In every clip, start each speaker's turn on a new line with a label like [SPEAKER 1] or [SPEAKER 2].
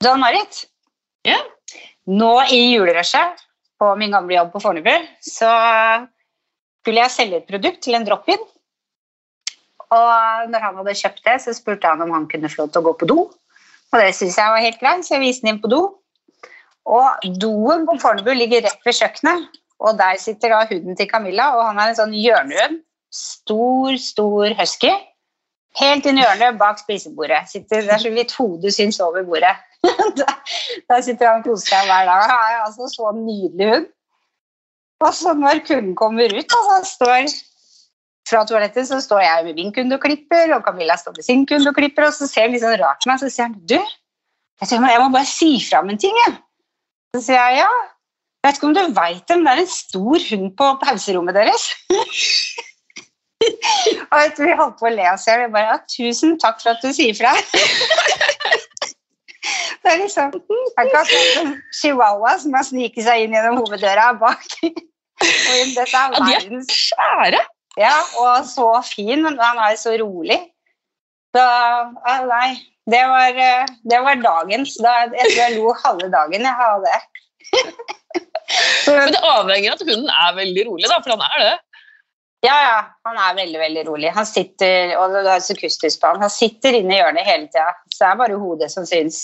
[SPEAKER 1] Dan Marit,
[SPEAKER 2] Ja.
[SPEAKER 1] nå i julerushet på min gamle jobb på Fornebu, så skulle jeg selge et produkt til en drop-in. Og når han hadde kjøpt det, så spurte han om han kunne få lov til å gå på do. Og det syntes jeg var helt greit, så jeg viste den inn på do. Og doen på Fornebu ligger rett ved kjøkkenet, og der sitter da hunden til Camilla, og han er en sånn hjørnehund. Stor, stor husky. Helt inn i hjørnet bak spisebordet. Sitter, det er så vidt hodet syns over bordet. der, sitter han og koser seg hver dag. Han er altså så nydelig hund. Og så når kunden kommer ut, og så står fra toalettet, så står jeg med min kunde og klipper, og Camilla står med sin kunde og klipper, og så ser han litt sånn rart på meg, så sier han du, jeg må bare si fra om en ting, jeg. Så sier jeg ja. Jeg vet ikke om du veit det, men det er en stor hund på pauserommet deres. og du, vi holdt på å le oss i hjel. Bare ja, tusen takk for at du sier fra. det er liksom akkurat som en chihuahua som har sniket seg inn gjennom hoveddøra bak. og dette er
[SPEAKER 2] Ja, de er
[SPEAKER 1] verdens
[SPEAKER 2] Svære!
[SPEAKER 1] ja, og så fin, men han er så rolig. Så ja, nei, det var, det var dagens. Da, jeg tror jeg lo halve dagen jeg av det.
[SPEAKER 2] Men det avhenger av at hunden er veldig rolig, da, for han er det.
[SPEAKER 1] Ja, ja, han er veldig, veldig rolig. Han sitter og det er så kustus på han. Han sitter inne i hjørnet hele tida, så det er bare hodet som syns.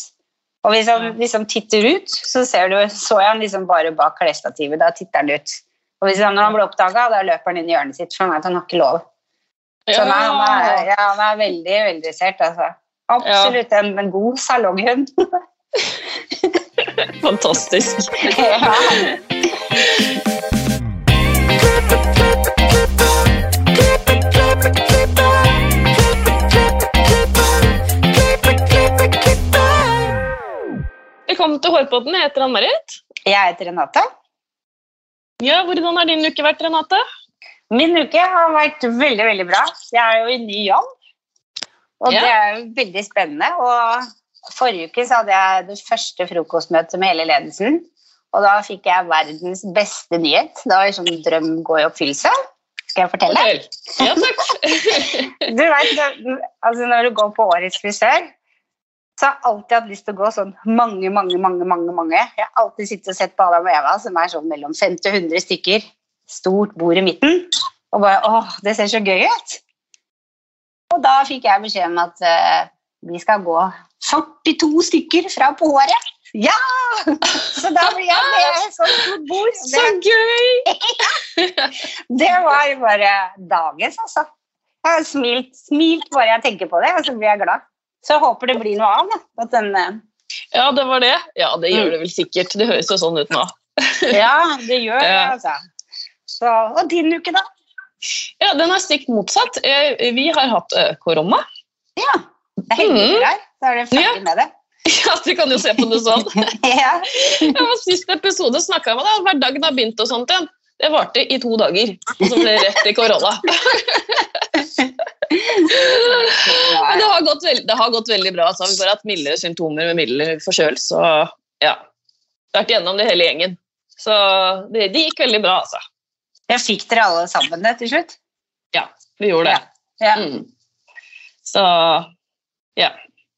[SPEAKER 1] Og hvis han liksom titter ut, så ser du, så jeg han liksom bare bak klesstativet. Da titter han ut. Og hvis han, når han blir oppdaga, da løper han inn i hjørnet sitt, for han vet han har ikke lov. Så nei, han, er, ja, han er veldig veldressert, altså. Absolutt en, en god salonghund.
[SPEAKER 2] Fantastisk.
[SPEAKER 1] ja.
[SPEAKER 2] Velkommen til Hårpodden. Jeg heter Ann-Marit.
[SPEAKER 1] Jeg heter Renate.
[SPEAKER 2] Ja, hvordan har din uke vært, Renate?
[SPEAKER 1] Min uke har vært veldig, veldig bra. Jeg er jo i ny jobb, og
[SPEAKER 2] Ja.
[SPEAKER 1] det er jo veldig spennende. Og forrige uke så hadde jeg det første frokostmøtet med hele ledelsen, og da fikk jeg verdens beste nyhet. Da var liksom drøm gå i oppfyllelse. Skal jeg fortelle?
[SPEAKER 2] Fortell. Ja, takk.
[SPEAKER 1] Du vet, altså Når du går på årets frisør, så har jeg alltid hatt lyst til å gå sånn mange, mange, mange. mange, mange. Jeg har alltid sittet og sett på Adam og Eva, som er sånn mellom 50 og 100 stykker. Stort bord i midten. Og bare åh, det ser så gøy ut. Og da fikk jeg beskjed om at uh, vi skal gå 42 stykker fra på håret. Ja! Så da blir jeg med sånn bord.
[SPEAKER 2] Så gøy!
[SPEAKER 1] det var bare dagens, altså. Jeg har smilt, smilt bare jeg tenker på det, og så blir jeg glad. Så jeg håper det blir noe av. Da. At den, eh,
[SPEAKER 2] Ja, det var det. Ja, det gjør det vel sikkert. Det høres jo sånn ut nå.
[SPEAKER 1] ja, det gjør det, altså. Så, og din uke, da?
[SPEAKER 2] Ja, Den er stikk motsatt. Eh, Vi har hatt eh, korona.
[SPEAKER 1] Ja, det er heldigere her. Da er det ferdig
[SPEAKER 2] Ja.
[SPEAKER 1] med det.
[SPEAKER 2] Ja, du kan jo se på det sånn.
[SPEAKER 1] ja.
[SPEAKER 2] Ja, Sist episode snakka jeg med deg. Hverdagen har begynt og sånt igjen. Det varte i to dager, og så ble det rett i korona. Men det har gått, veld, det har gått veldig bra. Altså. Vi har bare hatt mildere symptomer med mildere forkjølelse. Så ja. Vært gjennom det hele gjengen. Så det, det gikk veldig bra, altså.
[SPEAKER 1] Jeg fikk dere alle sammen det til slutt?
[SPEAKER 2] Ja, vi gjorde det.
[SPEAKER 1] Ja.
[SPEAKER 2] Mm. Så ja.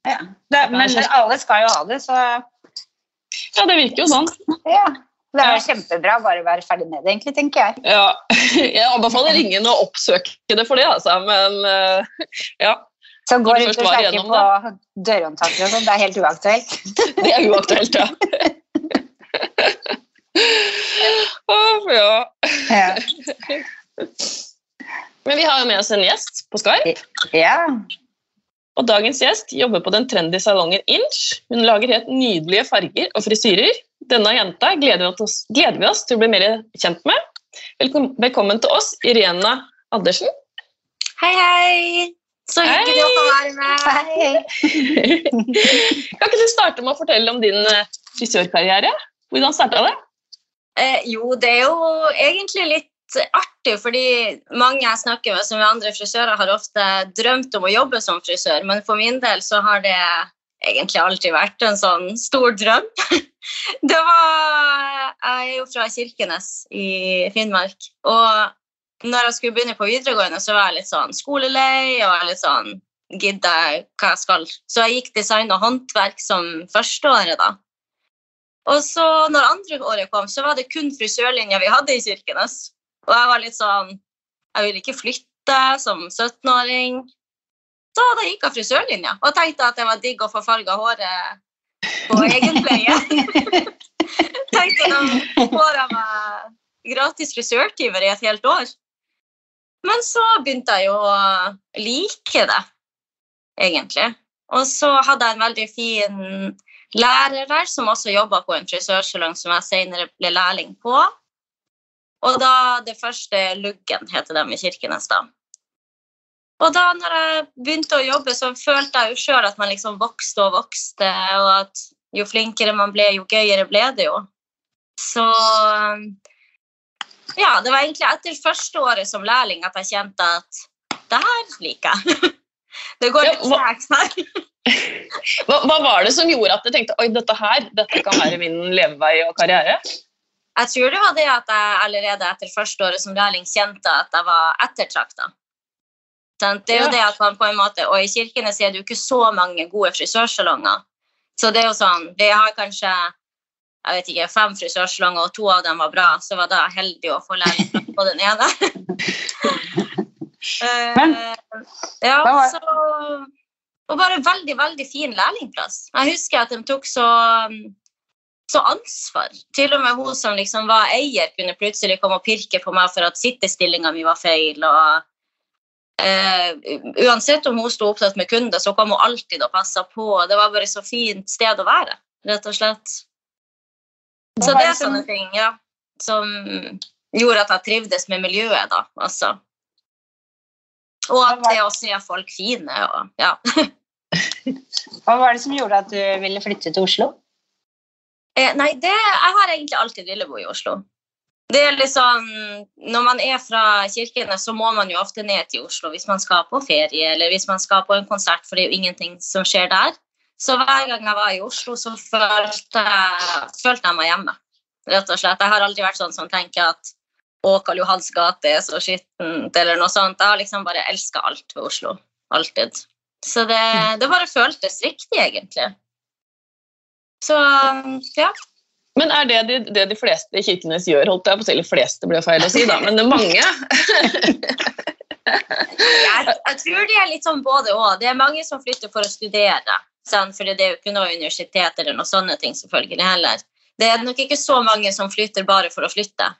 [SPEAKER 1] Ja. Det, men alle skal jo ha det, så
[SPEAKER 2] Ja, det virker jo sånn.
[SPEAKER 1] ja. Det er jo kjempebra bare å være ferdig med det, egentlig, tenker jeg.
[SPEAKER 2] Ja. Jeg anbefaler ingen å oppsøke det for det, altså. Men eh, ja,
[SPEAKER 1] Så
[SPEAKER 2] går
[SPEAKER 1] rundt og
[SPEAKER 2] igjennom
[SPEAKER 1] på dørhåndtaker og sånn, det er helt uaktuelt.
[SPEAKER 2] det er uaktuelt, ja. oh, ja.
[SPEAKER 1] Ja.
[SPEAKER 2] Men vi har jo med oss en gjest på Skype.
[SPEAKER 1] ja.
[SPEAKER 2] Og dagens gjest jobber på den trendy salongen Inch. Hun lager helt nydelige farger og frisyrer. Denne jenta gleder vi oss, gleder vi oss til å bli mer kjent med. Velkommen, velkommen til oss, Irena Andersen.
[SPEAKER 3] Hei, hei! Så hyggelig å få være med.
[SPEAKER 1] Hei.
[SPEAKER 2] kan ikke du starte med å fortelle om din eh, frisørkarriere? Hvordan starta det?
[SPEAKER 3] Eh, jo, det er jo egentlig litt artig, fordi mange jeg snakker med som er andre frisører, har ofte drømt om å jobbe som frisør, men for min del så har det egentlig aldri vært en sånn stor drøm. Det var Jeg er jo fra Kirkenes i Finnmark, og når jeg skulle begynne på videregående, så var jeg litt sånn skolelei og litt sånn gidder jeg hva jeg skal. Så jeg gikk design og håndverk som førsteåret, da. Og så når andre året kom, så var det kun frisørlinja vi hadde i Kirkenes. Og jeg var litt sånn Jeg ville ikke flytte som 17-åring. Så da gikk jeg frisørlinja og tenkte at det var digg å få farga håret på egenpleie. tenkte da får jeg meg gratis frisørtimer i et helt år. Men så begynte jeg jo å like det, egentlig. Og så hadde jeg en veldig fin lærer der som også jobba på en frisørsalong som jeg senere ble lærling på. Og da det første Luggen heter de i Kirkenes, da. Og da når jeg begynte å jobbe, så følte jeg jo sjøl at man liksom vokste og vokste, og at jo flinkere man ble, jo gøyere ble det jo. Så ja, det var egentlig etter første året som lærling at jeg kjente at det her liker jeg. Det går litt tregt her.
[SPEAKER 2] Hva, hva, var det som gjorde at du tenkte oi, dette her dette kan være min levevei og karriere?
[SPEAKER 3] Jeg tror det var det at jeg allerede etter første året som lærling kjente at jeg var ettertrakta. Det er jo det at man på en måte, Og i Kirkenes er det jo ikke så mange gode frisørsalonger. Så det er jo sånn, Vi har kanskje jeg vet ikke, fem frisørsalonger, og to av dem var bra. Så var da heldig å få lærling på den ene. Men, ja, så og bare veldig, veldig fin lærlingplass. Jeg husker at de tok så, så ansvar. Til og med hun som liksom var eier, kunne plutselig komme og pirke på meg for at sittestillinga mi var feil. og Uh, uansett om hun sto opptatt med kunder, så kom hun alltid og passa på. Det var bare så fint sted å være, rett og slett. Så det er sånne ting ja, som gjorde at jeg trivdes med miljøet, da. Altså. Og at det å se folk fine og ja.
[SPEAKER 1] Hva var det som gjorde at du ville flytte til Oslo?
[SPEAKER 3] Eh, nei, det, jeg har egentlig alltid villet bo i Oslo. Det er liksom, Når man er fra Kirkenes, så må man jo ofte ned til Oslo hvis man skal på ferie eller hvis man skal på en konsert, for det er jo ingenting som skjer der. Så hver gang jeg var i Oslo, så følte jeg, følte jeg meg hjemme. rett og slett. Jeg har aldri vært sånn som tenker at å, Karl Johans gate er så skittent, eller noe sånt. Jeg har liksom bare elska alt ved Oslo. Alltid. Så det, det bare føltes riktig, egentlig. Så ja.
[SPEAKER 2] Men er det de, det de fleste i Kirkenes gjør? holdt jeg på å si, De fleste blir feil å si, da, men det er mange?
[SPEAKER 3] jeg, jeg, tror det er litt sånn både òg. Det er mange som flytter for å studere. Sant? for det er jo ikke noe universitet eller noe sånne ting selvfølgelig heller. Det er nok ikke så mange som flytter bare for å flytte.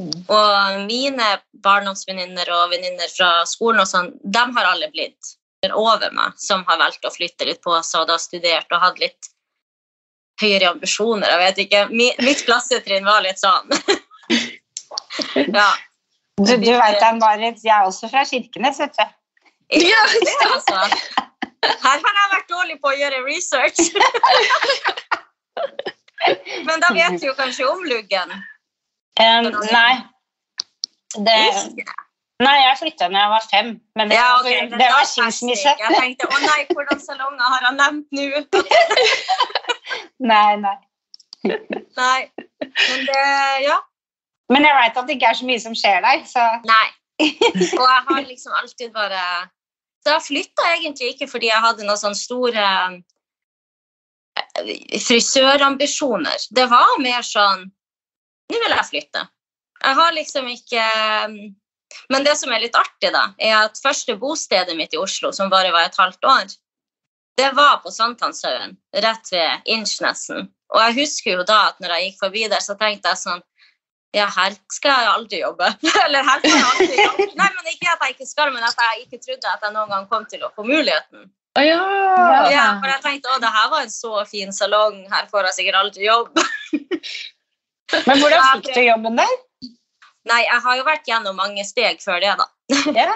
[SPEAKER 3] Og mine barndomsvenninner og venninner fra skolen og sånn, de har alle blitt over meg, som har valgt å flytte litt på seg og da studert og hatt litt høyere ambisjoner. Jeg vet ikke. Mitt klassetrinn var litt sånn.
[SPEAKER 1] ja. Du, du veit Marit, jeg er også fra Kirkenes, vet du.
[SPEAKER 3] Ja, det altså. Her har jeg vært dårlig på å gjøre research. Men da vet du jo kanskje om Luggen?
[SPEAKER 1] Um, nei. Det, nei, jeg flytta da jeg var fem. Men det, ja, okay. det, det var skilsmisse.
[SPEAKER 3] Jeg tenkte å nei, hvordan salonger har han nevnt nå?
[SPEAKER 1] nei, nei.
[SPEAKER 3] Nei. Men det Ja.
[SPEAKER 1] Men jeg veit at det ikke er så mye som skjer der, så
[SPEAKER 3] Nei. Og jeg har liksom alltid bare Da flytta jeg egentlig ikke fordi jeg hadde noen sånne store eh, frisørambisjoner. Det var mer sånn Nå vil jeg flytte. Jeg har liksom ikke Men det som er litt artig, da, er at første bostedet mitt i Oslo, som bare var et halvt år, det var på Sankthanshaugen, rett ved Innsnessen. Og jeg husker jo da at når jeg gikk forbi der, så tenkte jeg sånn Ja, her skal jeg aldri jobbe. Eller her skal jeg aldri jobbe. Nei, men ikke at jeg ikke skal, men at jeg ikke trodde at jeg noen gang kom til å få muligheten.
[SPEAKER 2] Oh, ja.
[SPEAKER 3] ja. For jeg tenkte å, det her var en så fin salong, her får jeg sikkert aldri jobb.
[SPEAKER 1] men hvordan fikk du jobben der?
[SPEAKER 3] Nei, jeg har jo vært gjennom mange steg før det, da. Ja.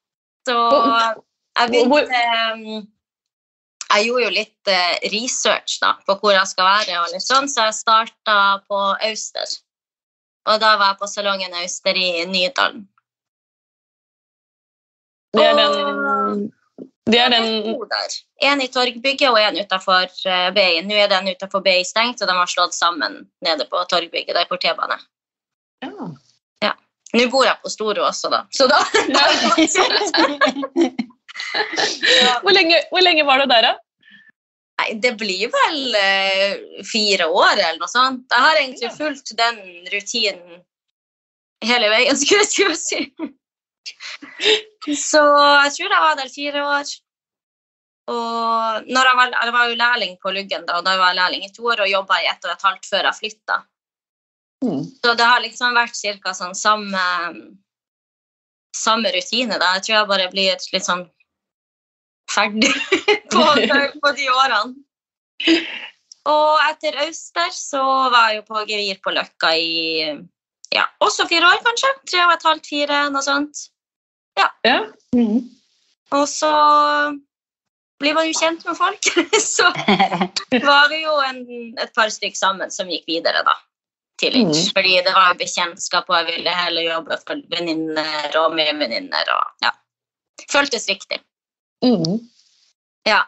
[SPEAKER 3] så jeg begynte um, jeg gjorde jo litt eh, research da, på hvor jeg skal være, og litt sånn, så jeg starta på Auster. Og da var jeg på salongen Auster i Nydalen.
[SPEAKER 2] Det er den, det er den
[SPEAKER 3] En i Torgbygget og en utafor eh, BI. Nå er den utafor BI stengt, og de har slått sammen nede på Torgbygget, der på T-bane. Ja. ja. Nå bor jeg på Storo også, da. Så da, da
[SPEAKER 2] Hvor lenge, hvor lenge var du der, da?
[SPEAKER 3] Nei, det blir vel eh, fire år eller noe sånt. Jeg har egentlig
[SPEAKER 2] Ja.
[SPEAKER 3] fulgt den rutinen hele veien, skulle jeg si. Så jeg tror jeg var der fire år. Og når jeg, var, jeg var jo lærling på Luggen da, og da var jeg lærling i to år og jobba i ett og et halvt før jeg flytta.
[SPEAKER 2] Mm.
[SPEAKER 3] Så det har liksom vært cirka sånn samme, samme rutine. da. Jeg tror jeg bare blir litt sånn ferdig på, på de årene. Og etter Auster så var jeg jo på gevir på Løkka i ja, også fire år, kanskje. Tre og et halvt, fire, noe sånt.
[SPEAKER 2] Ja.
[SPEAKER 1] Mm.
[SPEAKER 3] Og så blir man jo kjent med folk. så var det jo en, et par stykker sammen som gikk videre, da. Til Lynch.
[SPEAKER 2] Mm.
[SPEAKER 3] Fordi det var bekjentskap, og jeg ville heller jobbe for venninner og med venninner. og ja. Føltes riktig.
[SPEAKER 2] Mm.
[SPEAKER 3] Ja.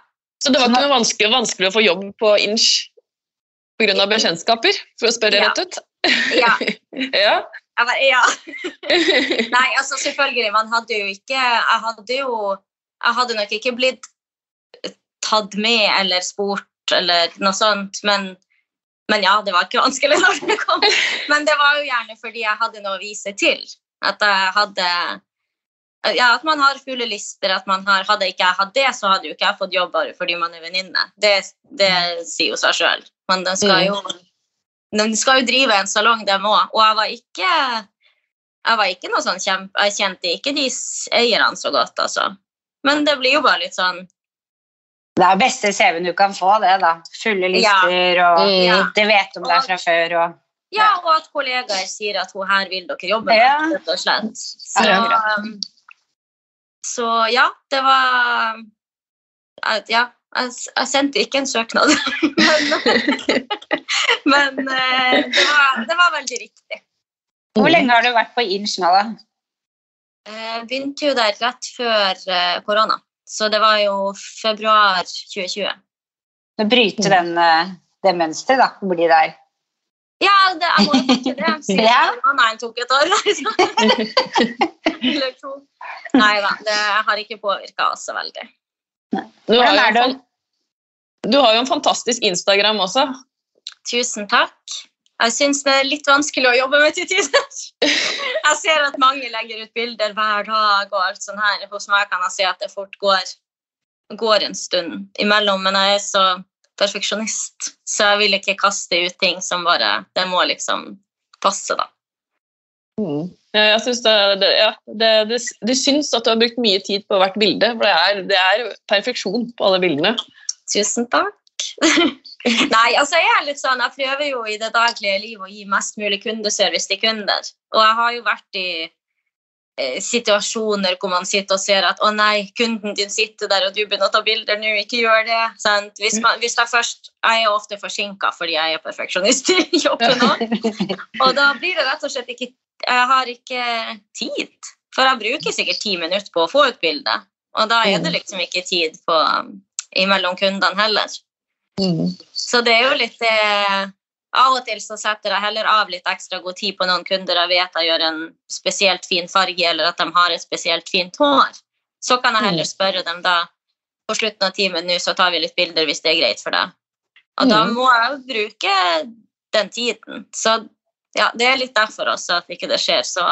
[SPEAKER 2] Så det var ikke noe vanskelig, vanskelig å få jobb på Inch pga. bekjentskaper, for å spørre
[SPEAKER 3] Ja.
[SPEAKER 2] rett ut?
[SPEAKER 3] Ja.
[SPEAKER 2] ja.
[SPEAKER 3] Jeg bare, ja. Nei, altså selvfølgelig, man hadde jo ikke Jeg hadde jo Jeg hadde nok ikke blitt tatt med eller spurt eller noe sånt, men, men ja, det var ikke vanskelig når det kom. Men det var jo gjerne fordi jeg hadde noe å vise til. At jeg hadde ja, At man har fulle lister. at man har, Hadde ikke jeg hatt det, så hadde jo ikke jeg fått jobb bare fordi man er venninne. Det, det sier jo seg sjøl. Men den skal jo de skal jo drive en salong, dem òg. Og jeg var ikke jeg var ikke noe sånn kjempe, jeg kjente ikke de eierne så godt, altså. Men det blir jo bare litt sånn
[SPEAKER 1] Det er beste CV-en du kan få, det, da. Fulle lister, og
[SPEAKER 2] Mm.
[SPEAKER 3] Ja.
[SPEAKER 1] det vet om deg fra før. Og...
[SPEAKER 3] Ja, og at kollegaer sier at hun her vil dere jobbe med,
[SPEAKER 1] Ja.
[SPEAKER 3] rett og slett. Så,
[SPEAKER 1] Ja,
[SPEAKER 3] um, så ja, det var Ja, jeg, sendte ikke en søknad, men, men eh, det, var, det var veldig riktig.
[SPEAKER 1] Hvor lenge har du vært på Inch nå, da?
[SPEAKER 3] Jeg begynte jo der rett før eh, korona, så det var jo februar 2020.
[SPEAKER 1] Å bryte den, eh, det mønsteret, da. Bli der.
[SPEAKER 3] Ja, det, jeg må jo ikke det, siden
[SPEAKER 1] Ja.
[SPEAKER 3] koronaen tok et år. Eller to. Nei da, det har ikke påvirka oss så veldig.
[SPEAKER 2] Du har, jo en, du har jo en fantastisk Instagram også.
[SPEAKER 3] Tusen takk. Jeg syns det er litt vanskelig å jobbe med til tider. Jeg ser at mange legger ut bilder hver dag og alt sånt her. Hos meg kan jeg si at det fort går, går en stund imellom, men jeg er så perfeksjonist, så jeg vil ikke kaste ut ting som bare Det må liksom passe, da.
[SPEAKER 2] Mm. Ja, jeg synes det, det, ja, det, det, det syns at du har brukt mye tid på hvert bilde, for det er, det er perfeksjon på alle bildene.
[SPEAKER 3] Tusen takk. Nei, altså jeg er litt sånn, jeg prøver jo i det daglige livet å gi mest mulig kundeservice til kunder. Og jeg har jo vært i eh, situasjoner hvor man sitter og ser at å nei, kunden din sitter der og du begynner å ta bilder nå, ikke gjør det. Sant? Hvis, man, hvis jeg først, jeg er ofte forsinka fordi jeg er perfeksjonist i jobben òg. Og da blir det rett og slett ikke Jeg har ikke tid. For jeg bruker sikkert ti minutter på å få ut bildet. Og da er det liksom ikke tid på, um, imellom kundene heller. Så det er jo litt det Av og til så setter jeg heller av litt ekstra god tid på noen kunder jeg vet jeg gjør en spesielt fin farge, eller at de har et spesielt fint hår. Så kan jeg heller spørre dem da på slutten av timen nå, så tar vi litt bilder hvis det er greit for deg. Og da
[SPEAKER 2] Mm.
[SPEAKER 3] må jeg jo bruke den tiden. Så ja, det er litt derfor også at ikke det skjer så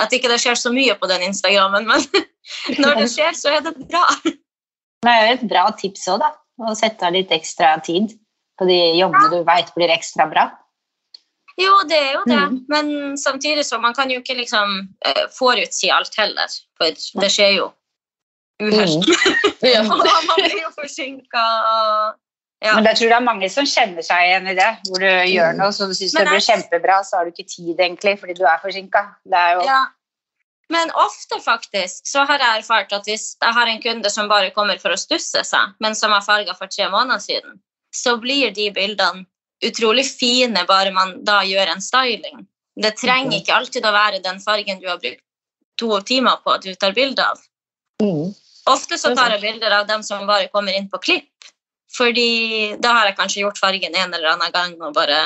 [SPEAKER 3] at ikke det skjer så mye på den Instagrammen, men når det skjer, så er det bra.
[SPEAKER 1] Det er jo et bra tips òg, da. Å sette av litt ekstra tid på de jobbene du veit blir ekstra bra.
[SPEAKER 3] Jo, det er jo det,
[SPEAKER 1] Mm.
[SPEAKER 3] men samtidig så man kan jo ikke liksom eh, forutsi alt heller, for det skjer jo uhell.
[SPEAKER 2] Ja.
[SPEAKER 3] Og man blir jo forsinka. Ja.
[SPEAKER 1] Men jeg tror det er mange som kjenner seg igjen i det. Hvor du gjør noe som du syns det blir kjempebra, så har du ikke tid egentlig fordi du er forsinka. Jo
[SPEAKER 3] Ja. Men ofte faktisk så har jeg erfart at hvis jeg har en kunde som bare kommer for å stusse seg, men som har farga for tre måneder siden, så blir de bildene utrolig fine bare man da gjør en styling. Det trenger ikke alltid å være den fargen du har brukt to timer på at du tar bilde av.
[SPEAKER 2] Mm.
[SPEAKER 3] Ofte så tar jeg bilder av dem som bare kommer inn på klipp, fordi da har jeg kanskje gjort fargen en eller annen gang og bare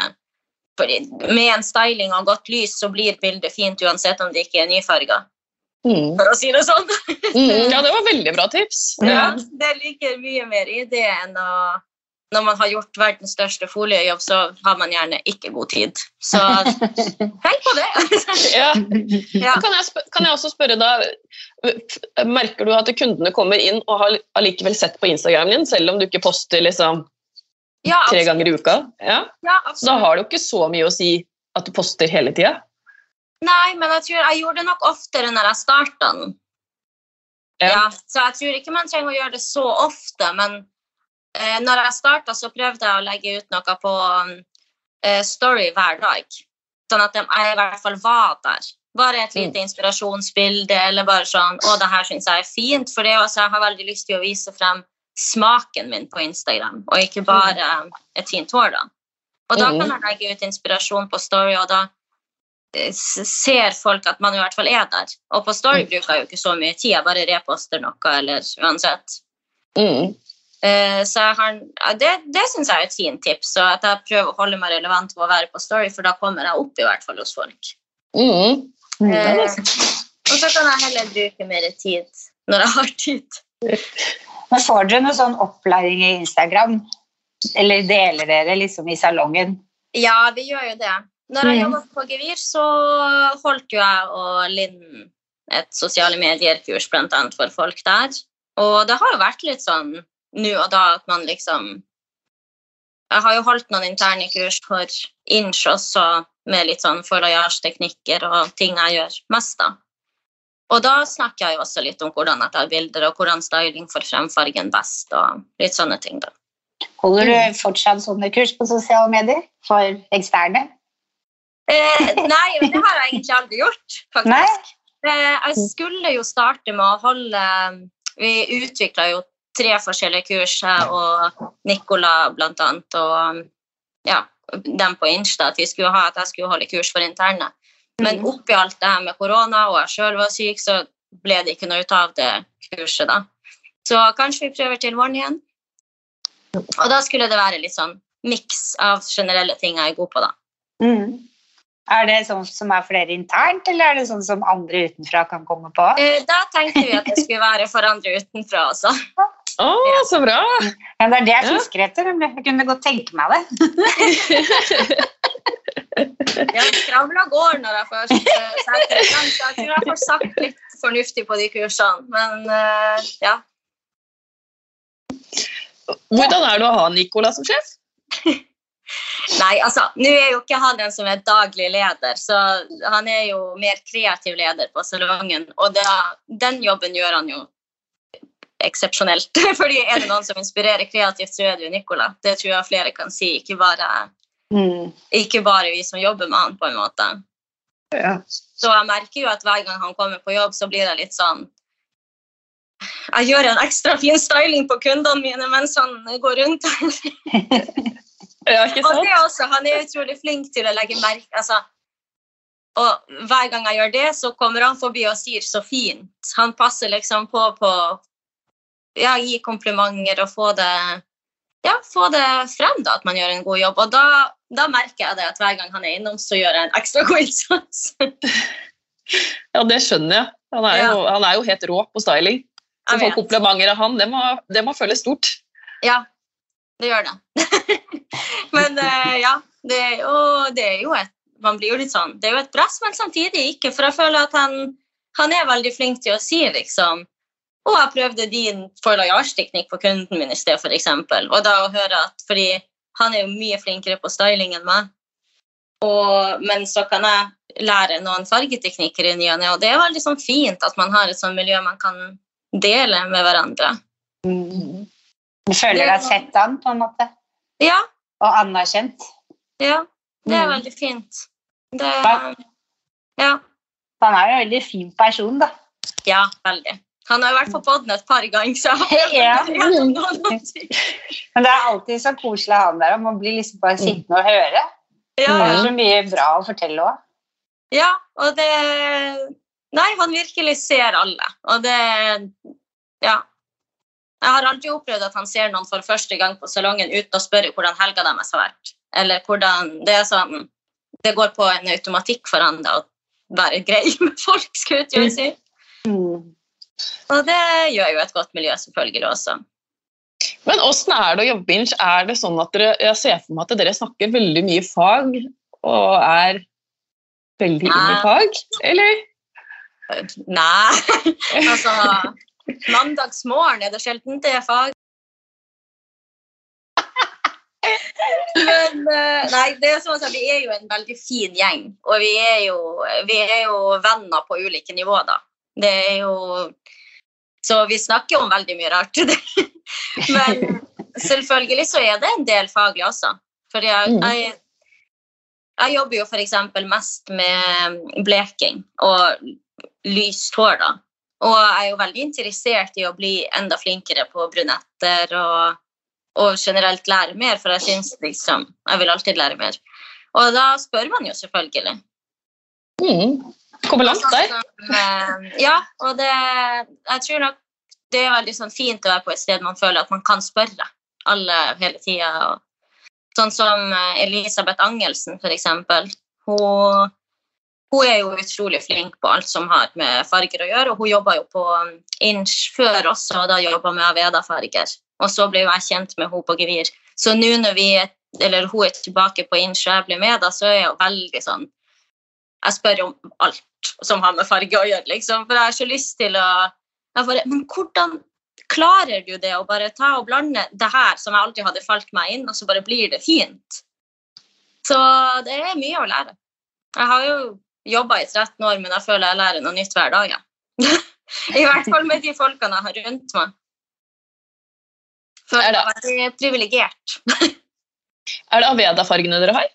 [SPEAKER 3] fordi med en styling og godt lys så blir bildet fint uansett om det ikke er nyfarga.
[SPEAKER 2] Mm.
[SPEAKER 3] for å si det sånn.
[SPEAKER 2] Mm, ja, det var veldig bra tips.
[SPEAKER 3] Ja, det ligger mye mer i det enn å Når man har gjort verdens største foliejobb, så har man gjerne ikke god tid. Så tenk på det!
[SPEAKER 2] Ja.
[SPEAKER 3] Ja.
[SPEAKER 2] Kan, jeg kan jeg også spørre da, Merker du at kundene kommer inn og har allikevel sett på Instagramen din, selv om du ikke poster liksom
[SPEAKER 3] Ja,
[SPEAKER 2] tre ganger i uka? Ja.
[SPEAKER 3] Ja,
[SPEAKER 2] Så da har det jo ikke så mye å si at du poster hele tida.
[SPEAKER 3] Nei, men jeg tror jeg gjorde det nok oftere når jeg starta den.
[SPEAKER 2] Ja.
[SPEAKER 3] Ja, så jeg tror ikke man trenger å gjøre det så ofte, men eh, når jeg starta, så prøvde jeg å legge ut noe på eh, Story hver dag. Sånn at jeg i hvert fall var der. Bare et lite inspirasjonsbilde, eller bare sånn Å, det her syns jeg er fint. For det også, jeg har veldig lyst til å vise frem smaken min på Instagram, og ikke bare et fint hår, da. Og da kan jeg legge ut inspirasjon på Story, og da eh, ser folk at man i hvert fall er der. Og på Story
[SPEAKER 2] Mm.
[SPEAKER 3] bruker jeg jo ikke så mye tid, jeg bare reposter noe, eller uansett.
[SPEAKER 2] Mm.
[SPEAKER 3] Eh, Så jeg har, det, det syns jeg er et fint tips, og at jeg prøver å holde meg relevant ved å være på Story, for da kommer jeg opp i hvert fall hos folk.
[SPEAKER 2] Mm.
[SPEAKER 3] Eh, og så kan jeg heller bruke mer tid når jeg har tid.
[SPEAKER 1] Men får dere noe sånn opplæring i Instagram? Eller deler dere liksom i salongen?
[SPEAKER 3] Ja, vi gjør jo det. Når jeg
[SPEAKER 1] Mm.
[SPEAKER 3] jobbet på Gevir, så holdt jo jeg og Linn et sosiale medier-kurs bl.a. for folk der. Og det har jo vært litt sånn nå og da at man liksom Jeg har jo holdt noen interne kurs for Inch også, med litt sånn foilage-teknikker og ting jeg gjør mest av. Og da snakker jeg jo også litt om hvordan jeg tar bilder, og hvordan styling får frem fargen best, og litt sånne ting, da.
[SPEAKER 1] Holder du fortsatt sånne kurs på sosiale medier for eksterne?
[SPEAKER 3] Eh, nei, men det har jeg egentlig aldri gjort, faktisk.
[SPEAKER 1] Nei?
[SPEAKER 3] Eh, jeg skulle jo starte med å holde Vi utvikla jo tre forskjellige kurs, jeg og Nicola annet, og ja, dem på Insta, at, vi skulle ha, at jeg skulle holde kurs for interne. Men
[SPEAKER 1] Mhm.
[SPEAKER 3] oppi alt det her med korona, og jeg sjøl var syk, så ble det ikke noe ut av det kurset, da. Så kanskje vi prøver til våren igjen. Og da skulle det være litt sånn miks av generelle ting jeg er god på, da.
[SPEAKER 1] Mm. Er det sånn som er for dere internt, eller er det sånn som andre utenfra kan komme på?
[SPEAKER 3] Eh, Da tenkte vi at det skulle være for andre utenfra også.
[SPEAKER 2] Å, så bra!
[SPEAKER 1] Ja, det er det jeg
[SPEAKER 2] Ja.
[SPEAKER 1] fisker etter. Jeg kunne godt tenke meg det.
[SPEAKER 3] Ja, skravla går når jeg først eh, setter i gang, så jeg tror jeg får sagt litt fornuftig på de kursene. Men uh, ja.
[SPEAKER 2] Hvordan er det å ha Nicola som sjef?
[SPEAKER 3] Nei, altså, nå er jo ikke han den som er daglig leder, så han er jo mer kreativ leder på salongen. Og da, den jobben gjør han jo eksepsjonelt. Fordi er det noen som inspirerer kreativt, så er det jo Nicola. Det tror jeg flere kan si, ikke bare,
[SPEAKER 1] Mm.
[SPEAKER 3] ikke bare vi som jobber med han, på en måte.
[SPEAKER 1] Ja.
[SPEAKER 3] Så jeg merker jo at hver gang han kommer på jobb, så blir det litt sånn Jeg gjør en ekstra fin styling på kundene mine mens han går rundt.
[SPEAKER 2] Ja, ikke
[SPEAKER 3] Og det også, han er utrolig flink til å legge merke altså, Og hver gang jeg gjør det, så kommer han forbi og sier 'så fint'. Han passer liksom på på ja, gi komplimenter og få det ja, få det frem, da, at man gjør en god jobb. Og da, da merker jeg det at hver gang han er innom, så gjør jeg en ekstra god innsats.
[SPEAKER 2] Ja, det skjønner jeg. Han er, jo, han er jo helt rå på styling. Så
[SPEAKER 3] å
[SPEAKER 2] få komplimenter av han, det må, det må føles stort.
[SPEAKER 3] Ja, det gjør det. men uh, ja, det er, jo, det er jo et Man blir jo litt sånn Det er jo et press, men samtidig ikke. For jeg føler at han, han er veldig flink til å si liksom Å, jeg prøvde din foilage-teknikk på kunden min i sted, f.eks. Og da å høre at Fordi han er jo mye flinkere på styling enn meg. Og, men så kan jeg lære noen fargeteknikker i ny og ne, og det er veldig sånn fint at man har et sånt miljø man kan dele med hverandre.
[SPEAKER 1] Mm. Du føler deg sett an, på en måte,
[SPEAKER 3] Ja,
[SPEAKER 1] og anerkjent.
[SPEAKER 3] Ja, det er
[SPEAKER 1] Mm.
[SPEAKER 3] veldig fint. Det,
[SPEAKER 1] Ja.
[SPEAKER 3] ja,
[SPEAKER 1] Han er jo en veldig fin person, da.
[SPEAKER 3] ja, veldig. Han har jo vært på podden et par ganger, så
[SPEAKER 1] Ja. Men det er alltid så koselig å ha ham der, og man blir liksom bare sittende og høre. Det er så mye bra å fortelle òg.
[SPEAKER 3] ja, og det Nei, han virkelig ser alle, og det Ja. Jeg har aldri opplevd at han ser noen for første gang på salongen uten å spørre hvordan helga deres har vært. Eller hvordan Det er sånn Det går på en automatikk for han da, å være grei med folk, skulle jeg si.
[SPEAKER 1] Mm.
[SPEAKER 3] Og det gjør jo et godt miljø selvfølgelig også.
[SPEAKER 2] Men åssen er det å jobbe binge? Er det sånn at dere, jeg ser for meg at dere snakker veldig mye fag og er veldig inne i fag, eller?
[SPEAKER 3] Nei, altså Mandagsmorgen er det sjelden det er fag. Men eh, nei, det er sånn at vi er jo en veldig fin gjeng, og vi er jo, vi er jo venner på ulike nivåer, da. Det er jo Så vi snakker om veldig mye rart. Men selvfølgelig så er det en del faglig også. For jeg,
[SPEAKER 2] Mm.
[SPEAKER 3] jeg, jeg jobber jo f.eks. mest med bleking og lyst hår, da. Og jeg er jo veldig interessert i å bli enda flinkere på brunetter og, og generelt lære mer, for jeg syns liksom Jeg vil alltid lære mer. Og da spør man jo selvfølgelig.
[SPEAKER 2] Mm. Kommer langt der.
[SPEAKER 3] Som, eh, ja, og det Jeg tror nok det er veldig sånn fint å være på et sted man føler at man kan spørre alle hele tida. Sånn som eh, Elisabeth Angelsen, for eksempel. Hun, hun er jo utrolig flink på alt som har med farger å gjøre, og hun jobba jo på um, Inch før også, og da jobba med Aveda-farger. Og så ble jeg kjent med henne på Gevir. Så nå når vi er, eller hun er tilbake på Inch og jeg blir med, da, så er jo veldig sånn Jeg spør om alt som har med farge å gjøre, liksom. For jeg har så lyst til å jeg bare, Men hvordan klarer du det å bare ta og blande det her som jeg alltid hadde falt meg inn, og så bare blir det fint? Så det er mye å lære. Jeg har jo jobba i 13 år, men jeg føler jeg lærer noe nytt hver dag. Ja. I hvert fall med de folkene jeg har rundt meg. Føler
[SPEAKER 2] Er det-
[SPEAKER 3] meg veldig privilegert.
[SPEAKER 2] Er det Aveda-fargene dere har?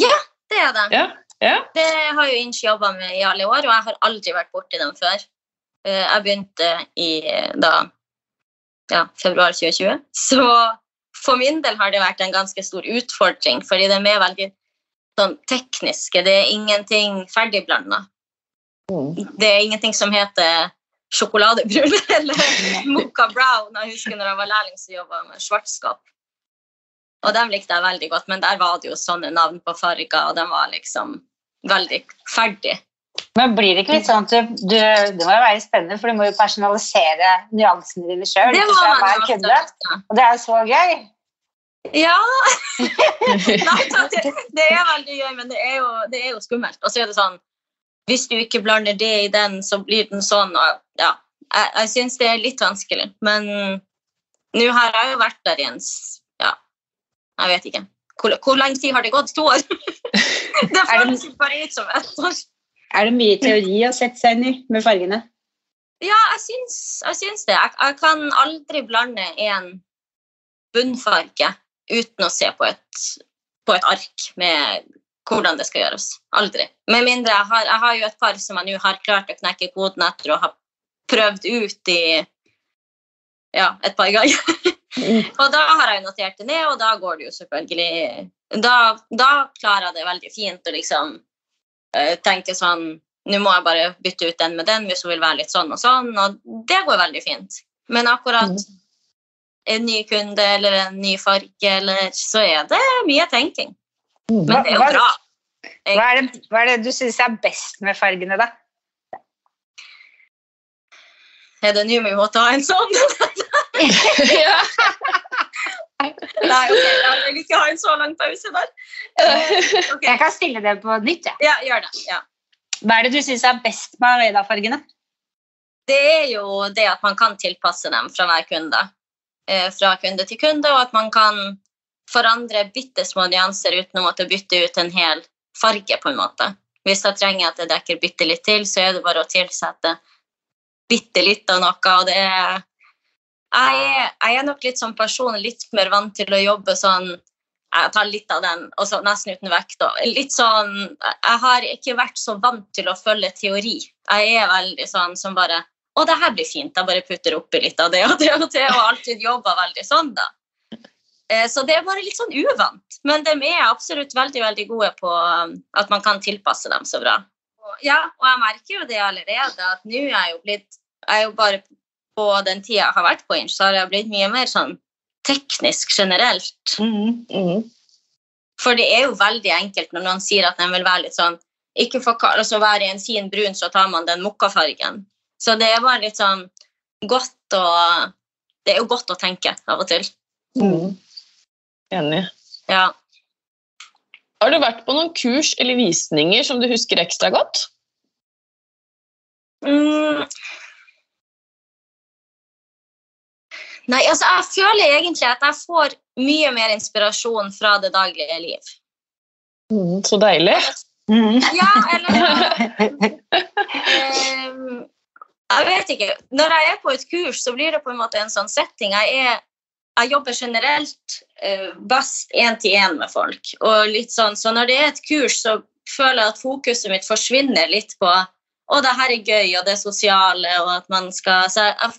[SPEAKER 3] Ja, Det er det.
[SPEAKER 2] Ja. Ja.
[SPEAKER 3] Det har jo Inch jobba med i alle år, og jeg har aldri vært borti dem før. Eh, Jeg begynte i da, ja, februar 2020. Så for min del har det vært en ganske stor utfordring, fordi de er veldig sånn tekniske. Det er ingenting ferdigblanda. Det er ingenting som heter sjokoladebrun eller mocha brown. Jeg husker når jeg var lærling, så jobba jeg med schwarzkopf. Og dem likte jeg veldig godt, men der var det jo sånne navn på farger, og de var liksom veldig ferdig.
[SPEAKER 1] Men blir det ikke litt sånn at du, du Det må jo være spennende, for du må jo personalisere nyansene dine sjøl.
[SPEAKER 3] Det må man jo
[SPEAKER 1] kunde. Og det er så gøy.
[SPEAKER 3] Ja! Nei, det, det er veldig gøy, men det er, jo, det er jo skummelt. Og så er det sånn Hvis du ikke blander det i den, så blir den sånn. Og, ja, jeg jeg syns det er litt vanskelig. Men nå har jeg jo vært der i en jeg vet ikke. Hvor, hvor lenge tid har det gått? To år? det føles bare ut som ett år.
[SPEAKER 1] Er det mye teori å sette seg inn i med fargene?
[SPEAKER 3] Ja, jeg syns, jeg syns det. Jeg, jeg kan aldri blande en bunnfarge uten å se på et, på et ark med hvordan det skal gjøres. Aldri. Med mindre jeg har, jeg har jo et par som jeg nå har klart å knekke koden etter å ha prøvd ut i ja, et par ganger. og da har jeg notert det ned, og da går det jo selvfølgelig Da, da klarer jeg det veldig fint å liksom uh, tenke sånn nå må jeg bare bytte ut den med den hvis hun vil være litt sånn og sånn, og det går veldig fint. Men akkurat
[SPEAKER 2] Mm.
[SPEAKER 3] en ny kunde eller en ny farge, eller, så er det mye tenking.
[SPEAKER 2] Mm.
[SPEAKER 3] Men det er jo bra.
[SPEAKER 1] Hva er det, hva er det du syns er best med fargene, da?
[SPEAKER 3] Er det nå vi må ta en sånn?
[SPEAKER 2] ja.
[SPEAKER 3] Nei, ok, jeg vil ikke ha en så lang pause der. Eh, ok.
[SPEAKER 1] Jeg kan stille det på nytt. Ja.
[SPEAKER 3] Ja, gjør det. Ja.
[SPEAKER 1] Hva er det du syns er best med Aveda-fargene?
[SPEAKER 3] Det er jo det at man kan tilpasse dem fra hver kunde. Eh, fra kunde til kunde, og at man kan forandre bitte små nyanser uten å måtte bytte ut en hel farge, på en måte. Hvis jeg trenger at jeg dekker bitte litt til, så er det bare å tilsette bitte litt av noe, og det er jeg jeg er nok litt som person litt mer vant til å jobbe sånn Jeg tar litt av den, og så nesten uten vekt. Litt sånn Jeg har ikke vært så vant til å følge teori. Jeg er veldig sånn som bare Å, det her blir fint. Jeg bare putter oppi litt av det og det og det, og alltid jobber veldig sånn, da. Eh, Så det er bare litt sånn uvant. Men de er absolutt veldig veldig gode på um, at man kan tilpasse dem så bra. Og- Ja, og jeg merker jo det allerede, at nå er jeg jo blitt jeg er jo bare På den tida jeg har vært på Inch, så har jeg blitt mye mer sånn teknisk generelt.
[SPEAKER 2] Mm.
[SPEAKER 3] For det er jo veldig enkelt når noen sier at de vil være litt sånn ikke for, altså Være i en fin brun, så tar man den mokkafargen. Så det er bare litt sånn godt å Det er jo godt å tenke av og til.
[SPEAKER 2] Mm. Enig.
[SPEAKER 3] Ja.
[SPEAKER 2] Har du vært på noen kurs eller visninger som du husker ekstra godt?
[SPEAKER 3] Mm. Nei, altså jeg føler egentlig at jeg får mye mer inspirasjon fra det daglige liv.
[SPEAKER 2] Mm, så deilig.
[SPEAKER 1] Mm.
[SPEAKER 3] Ja, eller um, Jeg vet ikke. Når jeg er på et kurs, så blir det på en måte en sånn setting. Jeg, er, jeg jobber generelt eh, best én-til-én med folk. Og litt sånn, så når det er et kurs, så føler jeg at fokuset mitt forsvinner litt på å, det her er gøy, og det er sosiale, og at man skal Så jeg,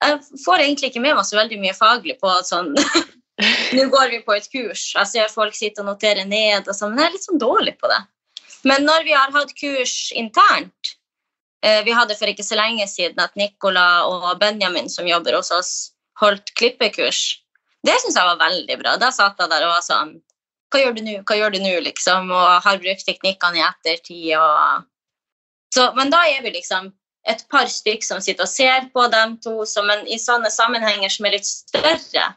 [SPEAKER 3] jeg får egentlig ikke med meg så veldig mye faglig på sånn Nå går vi på et kurs. Jeg ser folk sitte og notere ned, og sånn, men jeg er litt sånn dårlig på det. Men når vi har hatt kurs internt eh, Vi hadde for ikke så lenge siden at Nicola og Benjamin, som jobber hos oss, holdt klippekurs. Det syns jeg var veldig bra. Da satt jeg der og var sånn Hva gjør du nå? Hva gjør du nå? liksom, Og har brukt teknikkene i ettertid. og så, men da er vi liksom et par stykk som sitter og ser på dem to, som men i sånne sammenhenger som er litt større,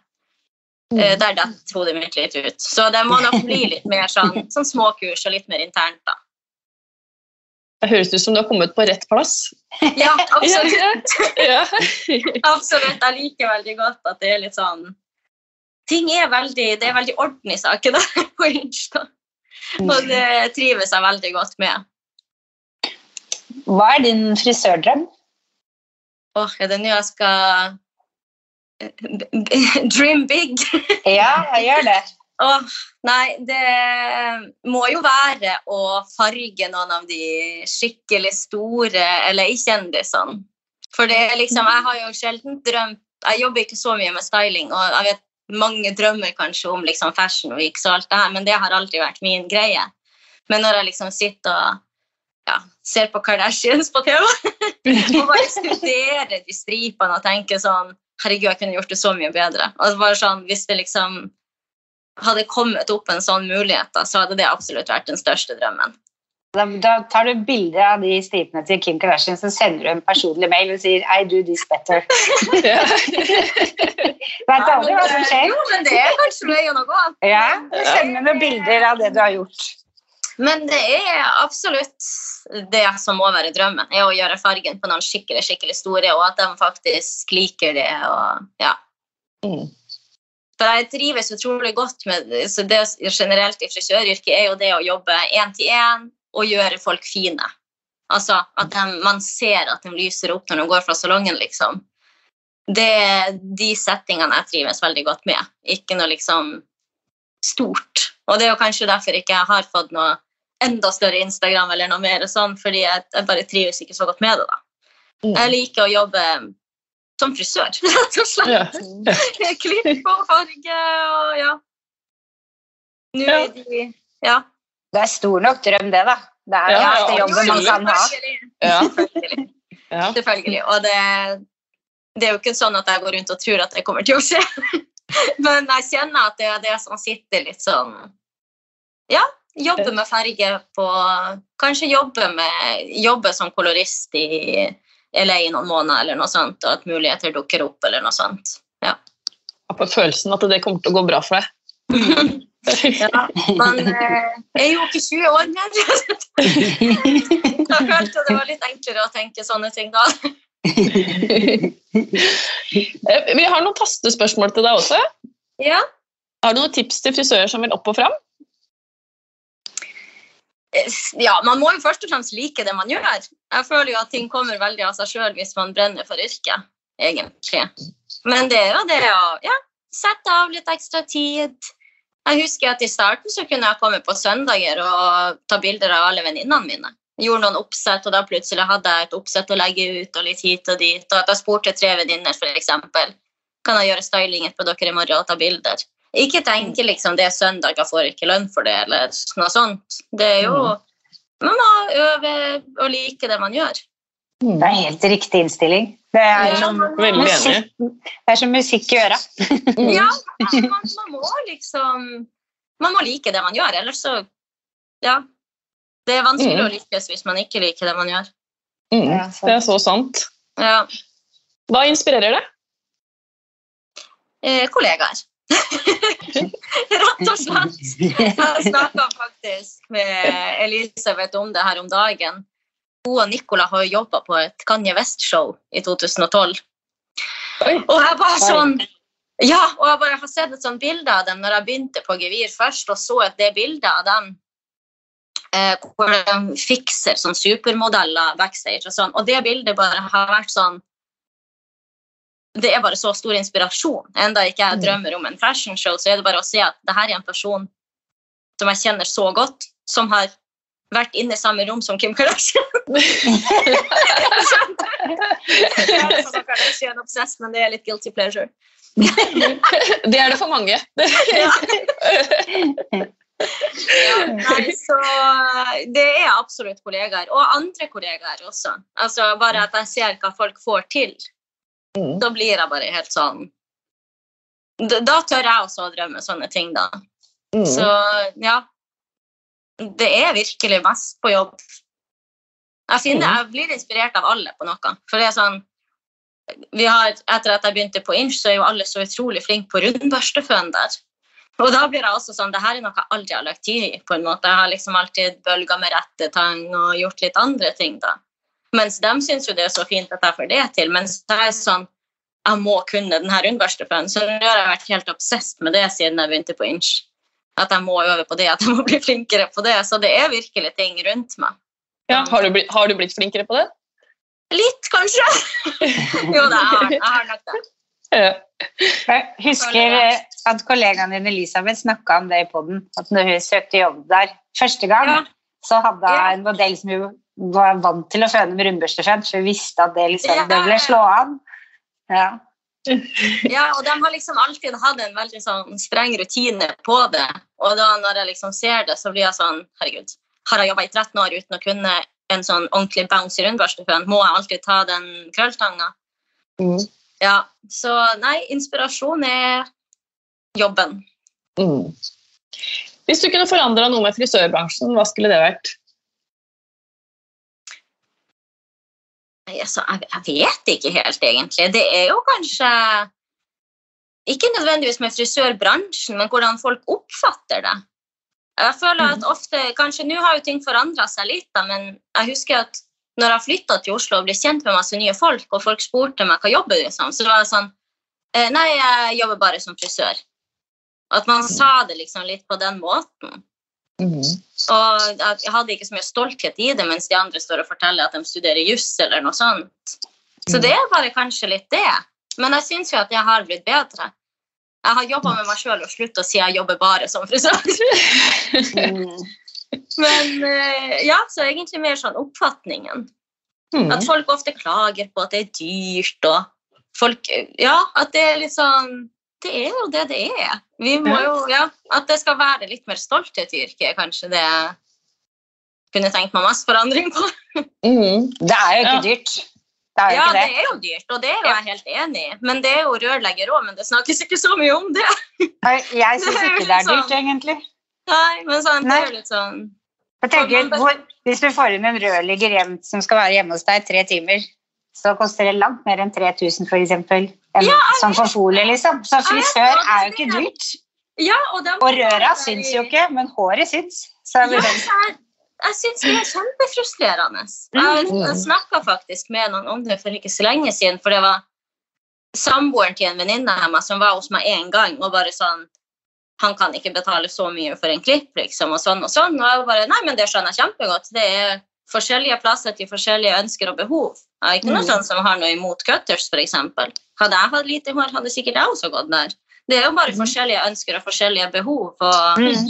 [SPEAKER 3] Uh, der detter hodet mitt litt ut. Så det må nok bli litt mer sånn, sånn småkurs og litt mer internt, da.
[SPEAKER 2] Det høres ut som du har kommet på rett plass.
[SPEAKER 3] Ja, absolutt.
[SPEAKER 2] Ja.
[SPEAKER 3] absolutt. Jeg liker veldig godt at det er litt sånn Ting er veldig, det er veldig orden i saken på Insta. Og det trives jeg veldig godt med.
[SPEAKER 1] Hva er din frisørdrøm?
[SPEAKER 3] Åh, er det nå jeg skal Dream big.
[SPEAKER 1] Ja, jeg gjør det.
[SPEAKER 3] Åh, nei, det må jo være å farge noen av de skikkelig store eller kjendisene. For det er liksom, jeg har jo sjelden drømt Jeg jobber ikke så mye med styling, og jeg vet mange drømmer kanskje om liksom fashion weeks og alt det her, men det har aldri vært min greie. Men når jeg liksom sitter og ja, ser på Kardashians på TV og bare studerer de stripene og tenker sånn Herregud, jeg kunne gjort det så mye bedre. Og det var sånn, Hvis det liksom hadde kommet opp en sånn mulighet, da, så hadde det absolutt vært den største drømmen.
[SPEAKER 1] Da, da tar du bilde av de stripene til Kim Kardashian, så sender du en personlig mail og sier I do this better.
[SPEAKER 2] Ja.
[SPEAKER 1] Vet aldri hva som skjer.
[SPEAKER 3] Jo, men det er kanskje noe å gå.
[SPEAKER 1] Ja, du sender meg noen bilder av det du har gjort.
[SPEAKER 3] Men det er absolutt det som må være drømmen, er å gjøre fargen på noen skikkelig skikkelig store, og at de faktisk liker det. og ja.
[SPEAKER 2] Mm.
[SPEAKER 3] For jeg trives utrolig godt med så det generelt i frisøryrket er jo det å jobbe én til én og gjøre folk fine. Altså at de, man ser at de lyser opp når de går fra salongen, liksom. Det er de settingene jeg trives veldig godt med. Ikke noe liksom stort. Og det er jo kanskje derfor ikke jeg har fått noe enda større Instagram eller noe mer sånn, fordi jeg, jeg bare trives ikke så godt med det. da.
[SPEAKER 2] Mm.
[SPEAKER 3] Jeg liker å jobbe som frisør, rett og slett.
[SPEAKER 2] Ja.
[SPEAKER 3] Klipp og farge og ja. Nå
[SPEAKER 2] Ja.
[SPEAKER 3] er de Ja.
[SPEAKER 1] Det er stor nok drøm, det, da. Det er den
[SPEAKER 2] Ja, ja,
[SPEAKER 1] jobben man kan ha.
[SPEAKER 3] Selvfølgelig.
[SPEAKER 2] Ja.
[SPEAKER 3] Selvfølgelig. Selvfølgelig. Og det, det er jo ikke sånn at jeg går rundt og tror at det kommer til å skje. Men jeg kjenner at det er det som sitter litt sånn Ja, jobbe med farge på Kanskje jobbe, med, jobbe som kolorist i LA i noen måneder eller noe sånt, og at muligheter dukker opp eller noe sånt. Ja.
[SPEAKER 2] Jeg har på følelsen at det kommer til å gå bra for deg.
[SPEAKER 3] ja. men eh, er jo ikke 20 år mer. Jeg følte det var litt enklere å tenke sånne ting da.
[SPEAKER 2] Eh, Vi har noen tastespørsmål til deg også.
[SPEAKER 3] Ja.
[SPEAKER 2] Har du noen tips til frisører som vil opp og fram?
[SPEAKER 3] Ja, man må jo først og fremst like det man gjør. Jeg føler jo at ting kommer veldig av seg sjøl hvis man brenner for yrket, egentlig. Men det er jo det å ja, sette av litt ekstra tid. Jeg husker at i starten så kunne jeg komme på søndager og ta bilder av alle venninnene mine. Gjorde noen oppsett, og da plutselig hadde jeg et oppsett å legge ut og litt hit og dit. Og at jeg spurte tre venninner, f.eks. Kan jeg gjøre stylinger på dere i morgen og ta bilder? Ikke tenke liksom det er søndag, jeg får ikke lønn for det, eller noe sånt. Det er jo Man må øve og like det man gjør.
[SPEAKER 1] Det er helt riktig innstilling. Det er
[SPEAKER 3] Ja,
[SPEAKER 1] som musikk, det er som musikk i øra.
[SPEAKER 3] Ja, man, man, man må liksom Man må like det man gjør, ellers så Ja. Det er vanskelig
[SPEAKER 2] Mm.
[SPEAKER 3] å lykkes hvis man ikke liker det man gjør.
[SPEAKER 2] Mm, det er så sant.
[SPEAKER 3] Ja.
[SPEAKER 2] Hva inspirerer deg?
[SPEAKER 3] Eh, kollegaer. Rett og slett. Jeg snakka faktisk med Elisabeth om det her om dagen. Hun og Nicola har jo jobba på et Kanye West-show i 2012.
[SPEAKER 2] Oi.
[SPEAKER 3] Og jeg bare sånn Ja, og jeg bare har sett et sånt bilde av dem når jeg begynte på Gevir først, og så at det bildet av dem eh, hvor de fikser sånn supermodeller backstage og sånn. Og det bildet bare har vært sånn Det er bare så stor inspirasjon. Enda ikke jeg
[SPEAKER 2] Mm.
[SPEAKER 3] drømmer om en fashion show, så er det bare å se at det her er en person som jeg kjenner så godt, som har vært inne i samme rom som Kim Kardashian. Er sånn Kardashian-obsess, men det er litt guilty pleasure.
[SPEAKER 2] Det er det for mange.
[SPEAKER 3] Ja. Ja, nei, så det er absolutt kollegaer. Og andre kollegaer også. Altså Bare at jeg ser hva folk får til,
[SPEAKER 2] Mm.
[SPEAKER 3] da blir jeg bare helt sånn Da, da tør jeg også å drømme sånne ting, da.
[SPEAKER 2] Mm.
[SPEAKER 3] Så ja. Det er virkelig mest på jobb. Jeg, finner,
[SPEAKER 2] Mm.
[SPEAKER 3] jeg blir inspirert av alle på noe. For det er sånn vi har, Etter at jeg begynte på Inch, så er jo alle så utrolig flinke på rundbørsteføn der. Og da blir jeg også sånn, det her er noe jeg aldri har lagt tid i. på en måte. Jeg har liksom alltid bølga med rettetang og gjort litt andre ting. da. Mens de syns jo det er så fint at jeg får det til. Mens jeg er sånn, jeg må kunne den her rundbørsteføn. Så nå har jeg vært helt obsesst med det siden jeg begynte på Inch. At jeg må øve på det, at jeg må bli flinkere på det. Så det er virkelig ting rundt meg.
[SPEAKER 2] Ja, har, du blitt, har du blitt flinkere på det?
[SPEAKER 3] Litt, kanskje. jo da, jeg har, jeg har nok det.
[SPEAKER 2] Ja.
[SPEAKER 1] Jeg husker eh, at kollegaen din Elisabeth snakka om det i poden. At når hun søkte jobb der første gang,
[SPEAKER 3] Ja.
[SPEAKER 1] så hadde hun
[SPEAKER 3] Ja.
[SPEAKER 1] en modell som hun var vant til å føne med rundbørsteføn, så jeg visste at det liksom
[SPEAKER 3] Ja.
[SPEAKER 1] det ville slå an. Ja.
[SPEAKER 3] Ja, og de har liksom alltid hatt en veldig sånn streng rutine på det. Og da når jeg liksom ser det, så blir jeg sånn Herregud, har jeg jobba i 13 år uten å kunne en sånn ordentlig bouncy rundbørsteføn? Må jeg alltid ta den krølltanga?
[SPEAKER 2] Mm.
[SPEAKER 3] Ja, så nei, inspirasjon er jobben.
[SPEAKER 2] Mm. Hvis du kunne forandra noe med frisørbransjen, hva skulle det vært?
[SPEAKER 3] Altså, jeg, vet ikke helt, egentlig. Det er jo kanskje Ikke nødvendigvis med frisørbransjen, men hvordan folk oppfatter det. Jeg føler at ofte, kanskje Nå har jo ting forandra seg litt, da, men jeg husker at når jeg flytta til Oslo og ble kjent med masse nye folk, og folk spurte meg hva jobber du som, så var jeg sånn eh, Nei, jeg jobber bare som frisør. At man sa det liksom litt på den måten.
[SPEAKER 2] Mm.
[SPEAKER 3] Og jeg hadde ikke så mye stolthet i det, mens de andre står og forteller at de studerer juss eller noe sånt. Så det er bare kanskje litt det. Men jeg syns jo at jeg har blitt bedre. Jeg har jobba med meg sjøl og sluttet å si jeg jobber bare som frisør. Men eh, ja, så egentlig mer sånn oppfatningen.
[SPEAKER 2] Mm.
[SPEAKER 3] At folk ofte klager på at det er dyrt, og folk Ja, at det er litt sånn Det er jo det det er. Vi må jo Ja, at det skal være litt mer stolthet i yrket, kanskje det jeg kunne tenkt meg mest forandring på.
[SPEAKER 2] Mm.
[SPEAKER 1] Det er jo ikke dyrt. Det jo
[SPEAKER 3] Ja,
[SPEAKER 1] ikke
[SPEAKER 3] det
[SPEAKER 1] det.
[SPEAKER 3] er jo dyrt, og det er jo jeg helt enig i. Men det er jo rørlegger òg, men det snakkes ikke så mye om det.
[SPEAKER 1] Jeg syns ikke det er
[SPEAKER 3] dyrt, sånn-
[SPEAKER 1] egentlig.
[SPEAKER 3] Nei, men sånn, det er jo litt sånn
[SPEAKER 1] tenker, hvor, Hvis du får inn en rørlegger hjem som skal være hjemme hos deg i tre timer, så koster det langt mer enn 3000 for eksempel.
[SPEAKER 3] Ja,
[SPEAKER 1] som for folie, liksom. Så frisør er jo ikke dyrt.
[SPEAKER 3] Ja, og,
[SPEAKER 1] Og røra syns jo ikke, men håret syns. Så
[SPEAKER 3] Ja, jeg, jeg syns det er kjempefrustrerende. Jeg,
[SPEAKER 2] Mm.
[SPEAKER 3] jeg snakka faktisk med noen om det for ikke så lenge siden, for det var samboeren til en venninne av meg som var hos meg én gang og bare sånn Han kan ikke betale så mye for en klipp, liksom, og sånn og sånn. Og jeg bare Nei, men det skjønner jeg kjempegodt. Det er forskjellige plasser til forskjellige ønsker og behov. Jeg er ikke noe
[SPEAKER 1] Mm.
[SPEAKER 3] sånn som har noe imot cutters, f.eks. Hadde jeg hatt lite hår, hadde sikkert jeg også gått der. Det er jo bare
[SPEAKER 1] Mm.
[SPEAKER 3] forskjellige ønsker og forskjellige behov. og
[SPEAKER 1] Mm.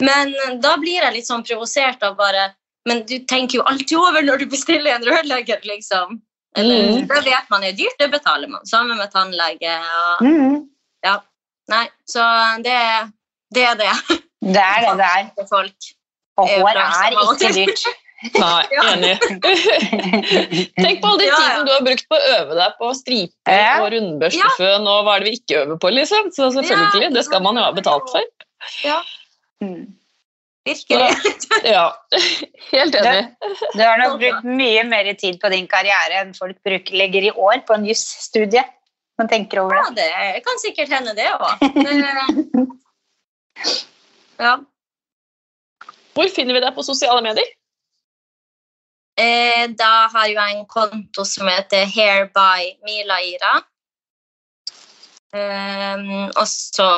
[SPEAKER 3] men da blir jeg litt sånn provosert av bare Men du tenker jo alltid over når du bestiller en rørlegger, liksom. Eller,
[SPEAKER 2] Mm.
[SPEAKER 3] Det vet man er dyrt, det betaler man. Sammen med tannlege. Og,
[SPEAKER 1] Mm.
[SPEAKER 3] nei, så det, det er det
[SPEAKER 1] Det er det det er. Og hår er ikke dyrt.
[SPEAKER 2] Nei, enig. Tenk på all den
[SPEAKER 3] Ja, ja.
[SPEAKER 2] tiden du har brukt på å øve deg på striper og rundbørsteføn, og hva er det vi ikke øver på, liksom? Så selvfølgelig, det skal man jo ha betalt for.
[SPEAKER 3] Ja.
[SPEAKER 1] Mm.
[SPEAKER 3] Virkelig.
[SPEAKER 2] Ja, helt enig.
[SPEAKER 1] Du har nok brukt mye mer tid på din karriere enn folk bruker, legger i år på en jusstudie. Man tenker over
[SPEAKER 3] Ja,
[SPEAKER 1] det.
[SPEAKER 3] det kan sikkert hende, det òg. Ja.
[SPEAKER 2] Hvor finner vi deg på sosiale medier?
[SPEAKER 3] Eh, da har jeg en konto som heter Hair by Milaira. Um, og så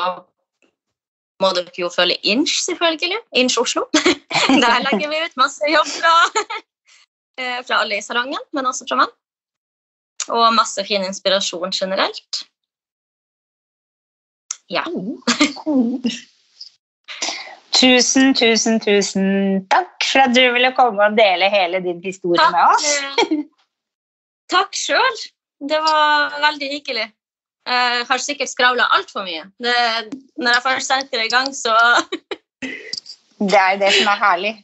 [SPEAKER 3] må dere jo følge Inch, selvfølgelig. Inch Oslo. Der legger vi ut masse jobb fra, eh, fra alle i salongen, men også fra meg. Og masse fin inspirasjon generelt. Ja.
[SPEAKER 1] Tusen, tusen, tusen takk for at du ville komme og dele hele din historie med oss.
[SPEAKER 3] takk sjøl. Det var veldig hyggelig. Jeg har sikkert skravla altfor mye. Det, når jeg først setter det i gang, så
[SPEAKER 1] Det er det som er herlig.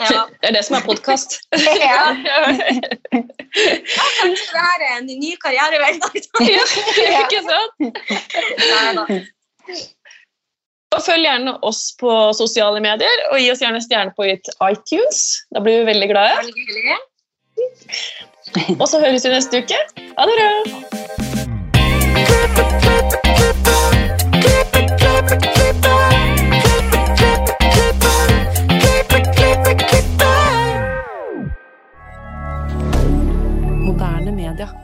[SPEAKER 3] ja.
[SPEAKER 2] Det er det som er podkast.
[SPEAKER 1] Ja.
[SPEAKER 3] Kanskje det her er en ny karrierevei.
[SPEAKER 2] ja, ikke sant?
[SPEAKER 3] Neida.
[SPEAKER 2] Og følg gjerne oss på sosiale medier, og gi oss gjerne stjerne på iTunes. Da blir vi veldig glade.
[SPEAKER 3] Veldig hyggelig.
[SPEAKER 2] Og så høres vi neste uke. Ha det bra!
[SPEAKER 4] Moderne media.